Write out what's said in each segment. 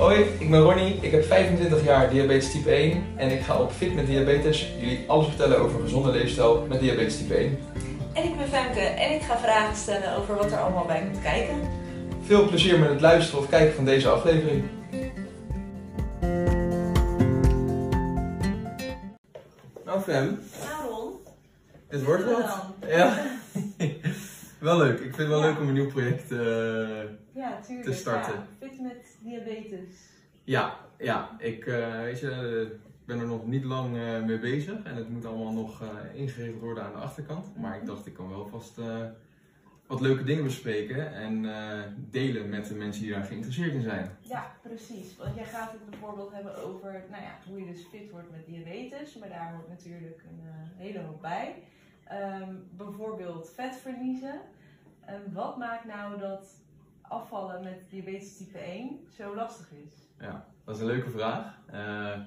Hoi, ik ben Ronnie. Ik heb 25 jaar diabetes type 1 en ik ga op Fit met Diabetes jullie alles vertellen over gezonde leefstijl met diabetes type 1. En ik ben Femke en ik ga vragen stellen over wat er allemaal bij komt kijken. Veel plezier met het luisteren of kijken van deze aflevering. Nou Fem, Nou Ron, dit wordt doen we wat. dan? Ja. wel leuk. Ik vind het wel Ja. leuk om een nieuw project eh, Ja, tuurlijk. Te starten. Ja, fit met diabetes. Ja, ja. Ik, eh, weet je, ben er nog niet lang eh, mee bezig en het moet allemaal nog eh, ingeregeld worden aan de achterkant. Maar ik dacht, ik kan wel vast wat leuke dingen bespreken en delen met de mensen die daar geïnteresseerd in zijn. Ja, precies. Want jij gaat het bijvoorbeeld hebben over nou ja, hoe je dus fit wordt met diabetes. Maar daar hoort natuurlijk een hele hoop bij. Ehm, bijvoorbeeld vet verliezen. En wat maakt nou dat afvallen met diabetes type 1 zo lastig is? Ja, dat is een leuke vraag. Eh,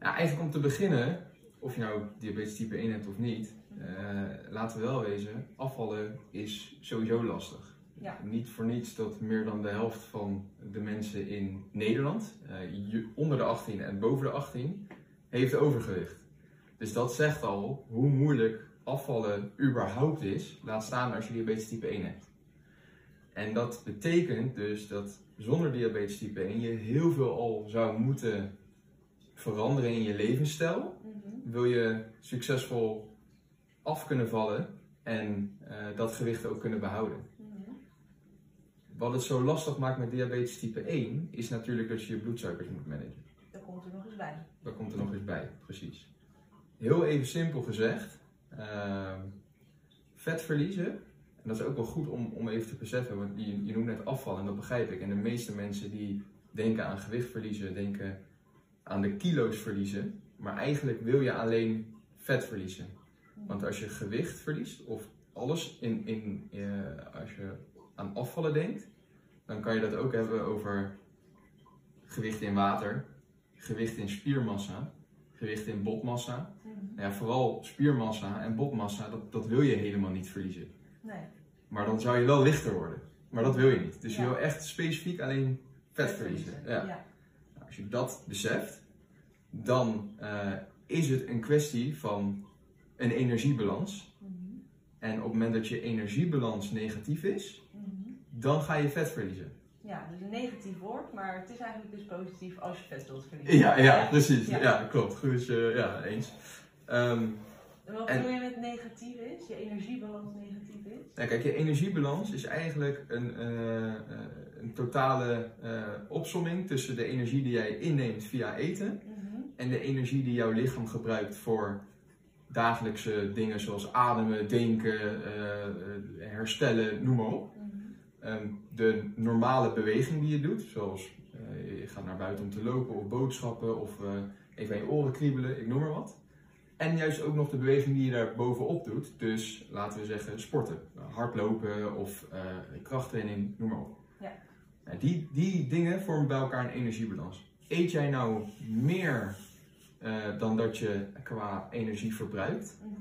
ja, eigenlijk om te beginnen, of je nou diabetes type 1 hebt of niet, eh, laten we wel wezen, afvallen is sowieso lastig. Ja. Niet voor niets dat meer dan de helft van de mensen in Nederland, eh, onder de 18 en boven de 18, heeft overgewicht. Dus dat zegt al hoe moeilijk afvallen überhaupt is, laat staan als je diabetes type 1 hebt. En dat betekent dus dat zonder diabetes type 1 je heel veel al zou moeten veranderen in je levensstijl. Mhm. Wil je succesvol af kunnen vallen en eh, dat gewicht ook kunnen behouden. Mhm. Wat het zo lastig maakt met diabetes type 1 is natuurlijk dat je je bloedsuikers moet managen. Dat komt er nog eens bij. Dat komt er nog eens bij, precies. Heel even simpel gezegd, ehm, vet verliezen, en dat is ook wel goed om, om even te beseffen, want je, je noemt net afvallen en dat begrijp ik. En de meeste mensen die denken aan gewicht verliezen, denken aan de kilo's verliezen, maar eigenlijk wil je alleen vet verliezen. Want als je gewicht verliest, of alles in, in, eh, als je aan afvallen denkt, dan kan je dat ook hebben over gewicht in water, gewicht in spiermassa, gewicht in botmassa. Nou ja, vooral spiermassa en botmassa, dat, dat wil je helemaal niet verliezen. Nee. Maar dan zou je wel lichter worden. Maar dat wil je niet. Dus je wil echt specifiek alleen vet verliezen. Ja. ja. Nou, als je dat beseft, dan eh, is het een kwestie van een energiebalans. Mhm. En op het moment dat je energiebalans negatief is, Mhm. dan ga je vet verliezen. Ja, dus een negatief woord, maar het is eigenlijk dus positief als je vet wilt verliezen. Ja, ja, precies. Ja. Ja, klopt. Goed, dus, eh, ja, eens. Ehm, En wat bedoel je met negatief is? Je energiebalans negatief is? Nou, kijk, je energiebalans is eigenlijk een, eh, eh, een totale eh, opsomming tussen de energie die jij inneemt via eten Mhm. en de energie die jouw lichaam gebruikt voor dagelijkse dingen zoals ademen, denken, herstellen, noem maar op. Mhm. Ehm, de normale beweging die je doet, zoals je gaat naar buiten om te lopen of boodschappen of even aan je oren kriebelen, ik noem maar wat. En juist ook nog de beweging die je daar bovenop doet, dus laten we zeggen sporten, hardlopen of eh, krachttraining, noem maar op. Ja. Nou, die, die dingen vormen bij elkaar een energiebalans. Eet jij nou meer eh, dan dat je qua energie verbruikt? Mhm.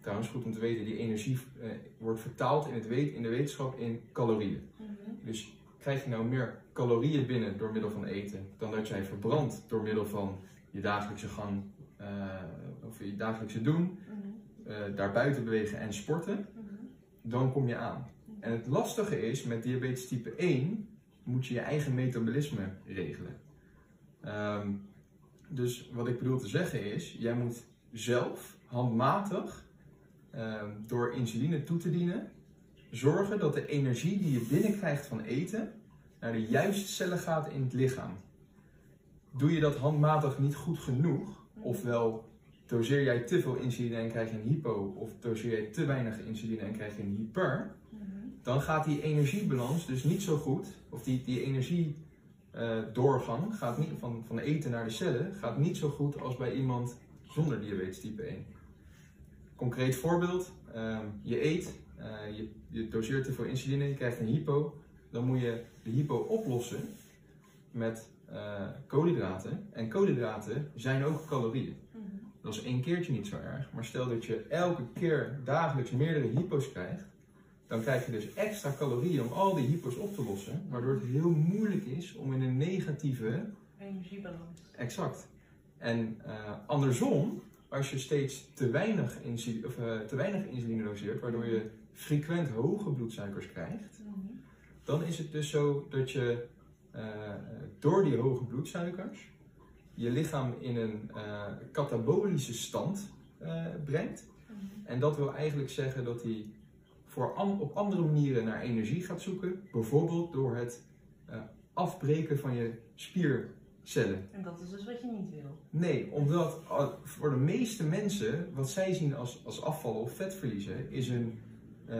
Trouwens, goed om te weten, die energie eh, wordt vertaald in, het weet, in de wetenschap in calorieën. Mhm. Dus krijg je nou meer calorieën binnen door middel van eten dan dat jij verbrandt door middel van je dagelijkse gang of je dagelijkse doen, Mhm. eh daarbuiten bewegen en sporten, Mhm. dan kom je aan. En het lastige is, met diabetes type 1 moet je je eigen metabolisme regelen. Ehm, dus wat ik bedoel te zeggen is, jij moet zelf handmatig ehm, door insuline toe te dienen, zorgen dat de energie die je binnenkrijgt van eten naar de juiste cellen gaat in het lichaam. Doe je dat handmatig niet goed genoeg, ofwel doseer jij te veel insuline en krijg je een hypo, of doseer jij te weinig insuline en krijg je een hyper, Mhm. dan gaat die energiebalans dus niet zo goed, of die, die energiedoorgang gaat niet, van, van eten naar de cellen gaat niet zo goed als bij iemand zonder diabetes type 1. Concreet voorbeeld, ehm, je eet, eh, je, je doseert te veel insuline, je krijgt een hypo, dan moet je de hypo oplossen met eh, koolhydraten. En koolhydraten zijn ook calorieën. Dat is één keertje niet zo erg, maar stel dat je elke keer dagelijks meerdere hypo's krijgt, dan krijg je dus extra calorieën om al die hypos op te lossen, waardoor het heel moeilijk is om in een negatieve Energiebalans. Exact. En uh, andersom, als je steeds te weinig, insuline, of, uh, te weinig insuline doseert, waardoor je frequent hoge bloedsuikers krijgt, Mhm. dan is het dus zo dat je uh, door die hoge bloedsuikers je lichaam in een katabolische stand brengt. Mhm. En dat wil eigenlijk zeggen dat hij voor an op andere manieren naar energie gaat zoeken, bijvoorbeeld door het afbreken van je spier cellen. En dat is dus wat je niet wil. Nee, omdat voor de meeste mensen, wat zij zien als, als afvallen of vetverliezen, is een, uh,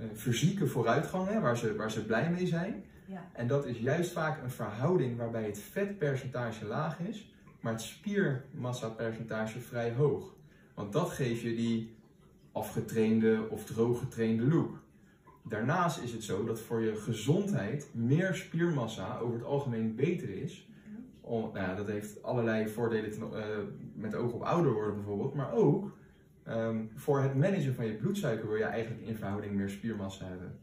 een fysieke vooruitgang hè, waar, ze, waar ze blij mee zijn. Ja. En dat is juist vaak een verhouding waarbij het vetpercentage laag is, maar het spiermassapercentage vrij hoog. Want dat geeft je die afgetrainde of drooggetrainde look. Daarnaast is het zo dat voor je gezondheid meer spiermassa over het algemeen beter is om, nou ja, dat heeft allerlei voordelen ten, uh, met oog op ouder worden bijvoorbeeld, maar ook um, voor het managen van je bloedsuiker wil je eigenlijk in verhouding meer spiermassa hebben.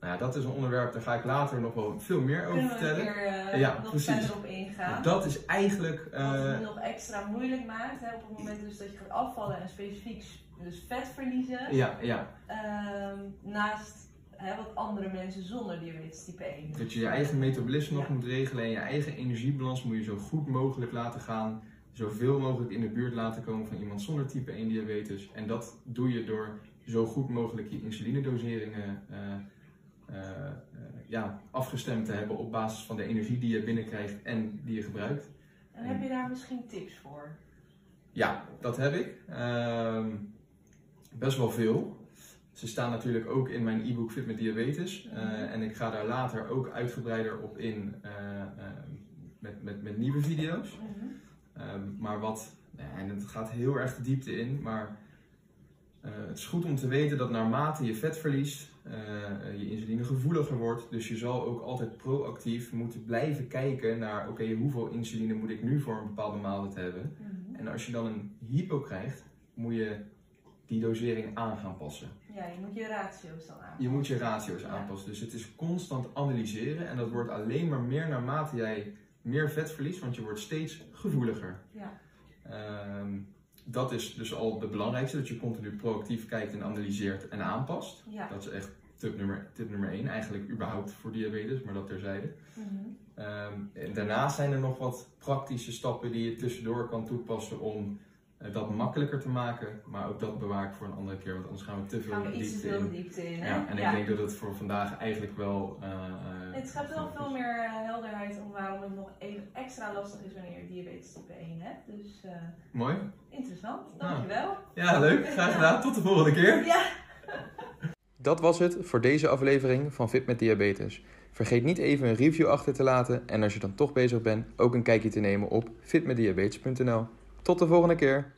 Nou ja, dat is een onderwerp, daar ga ik later nog wel veel meer over vertellen. Uh, ja, precies. op Dat is eigenlijk... Wat het nog extra moeilijk maakt, hè, op het moment dus dat je gaat afvallen en specifiek dus vet verliezen, ja, ja. um, naast hè, wat andere mensen zonder diabetes type 1. Dat je je eigen metabolisme nog Ja. moet regelen en je eigen energiebalans moet je zo goed mogelijk laten gaan. Zoveel mogelijk in de buurt laten komen van iemand zonder type 1 diabetes. En dat doe je door zo goed mogelijk je insulinedoseringen uh, uh, uh, ja, afgestemd te hebben op basis van de energie die je binnenkrijgt en die je gebruikt. En heb je daar misschien tips voor? Ja, dat heb ik. Ehm, best wel veel. Ze staan natuurlijk ook in mijn e-book Fit met Diabetes. Uh, en ik ga daar later ook uitgebreider op in uh, met, met, met nieuwe video's. -hmm. um, maar wat, en het gaat heel erg de diepte in, maar het is goed om te weten dat naarmate je vet verliest, je insuline gevoeliger wordt. Dus je zal ook altijd proactief moeten blijven kijken naar, oké, okay, hoeveel insuline moet ik nu voor een bepaalde maaltijd hebben? -hmm. En als je dan een hypo krijgt, moet je die dosering aan gaan passen. Ja, je moet je ratio's dan aanpassen. Je moet je ratio's aanpassen. Dus het is constant analyseren en dat wordt alleen maar meer naarmate jij meer vet verliest, want je wordt steeds gevoeliger. Ja. Dat is dus al de belangrijkste, dat je continu proactief kijkt en analyseert en aanpast. Ja. Dat is echt tip nummer, tip nummer één, eigenlijk überhaupt voor diabetes, maar dat terzijde. Mm -hmm. um, en daarnaast zijn er nog wat praktische stappen die je tussendoor kan toepassen om uh, dat makkelijker te maken, maar ook dat bewaar ik voor een andere keer, want anders gaan we te veel gaan we diepte te veel in. diepte in. Hè? Ja, en ja. ik denk dat het voor vandaag eigenlijk wel. Uh, het schept wel veel meer uh, helderheid om waarom het nog even extra lastig is wanneer je diabetes type 1 hebt. Dus uh, Mooi. interessant, dankjewel. Ja, leuk. Graag gedaan. Tot de volgende keer. Ja. Dat was het voor deze aflevering van Fit met Diabetes. Vergeet niet even een review achter te laten en als je dan toch bezig bent, ook een kijkje te nemen op fitmetdiabetes.nl. Tot de volgende keer.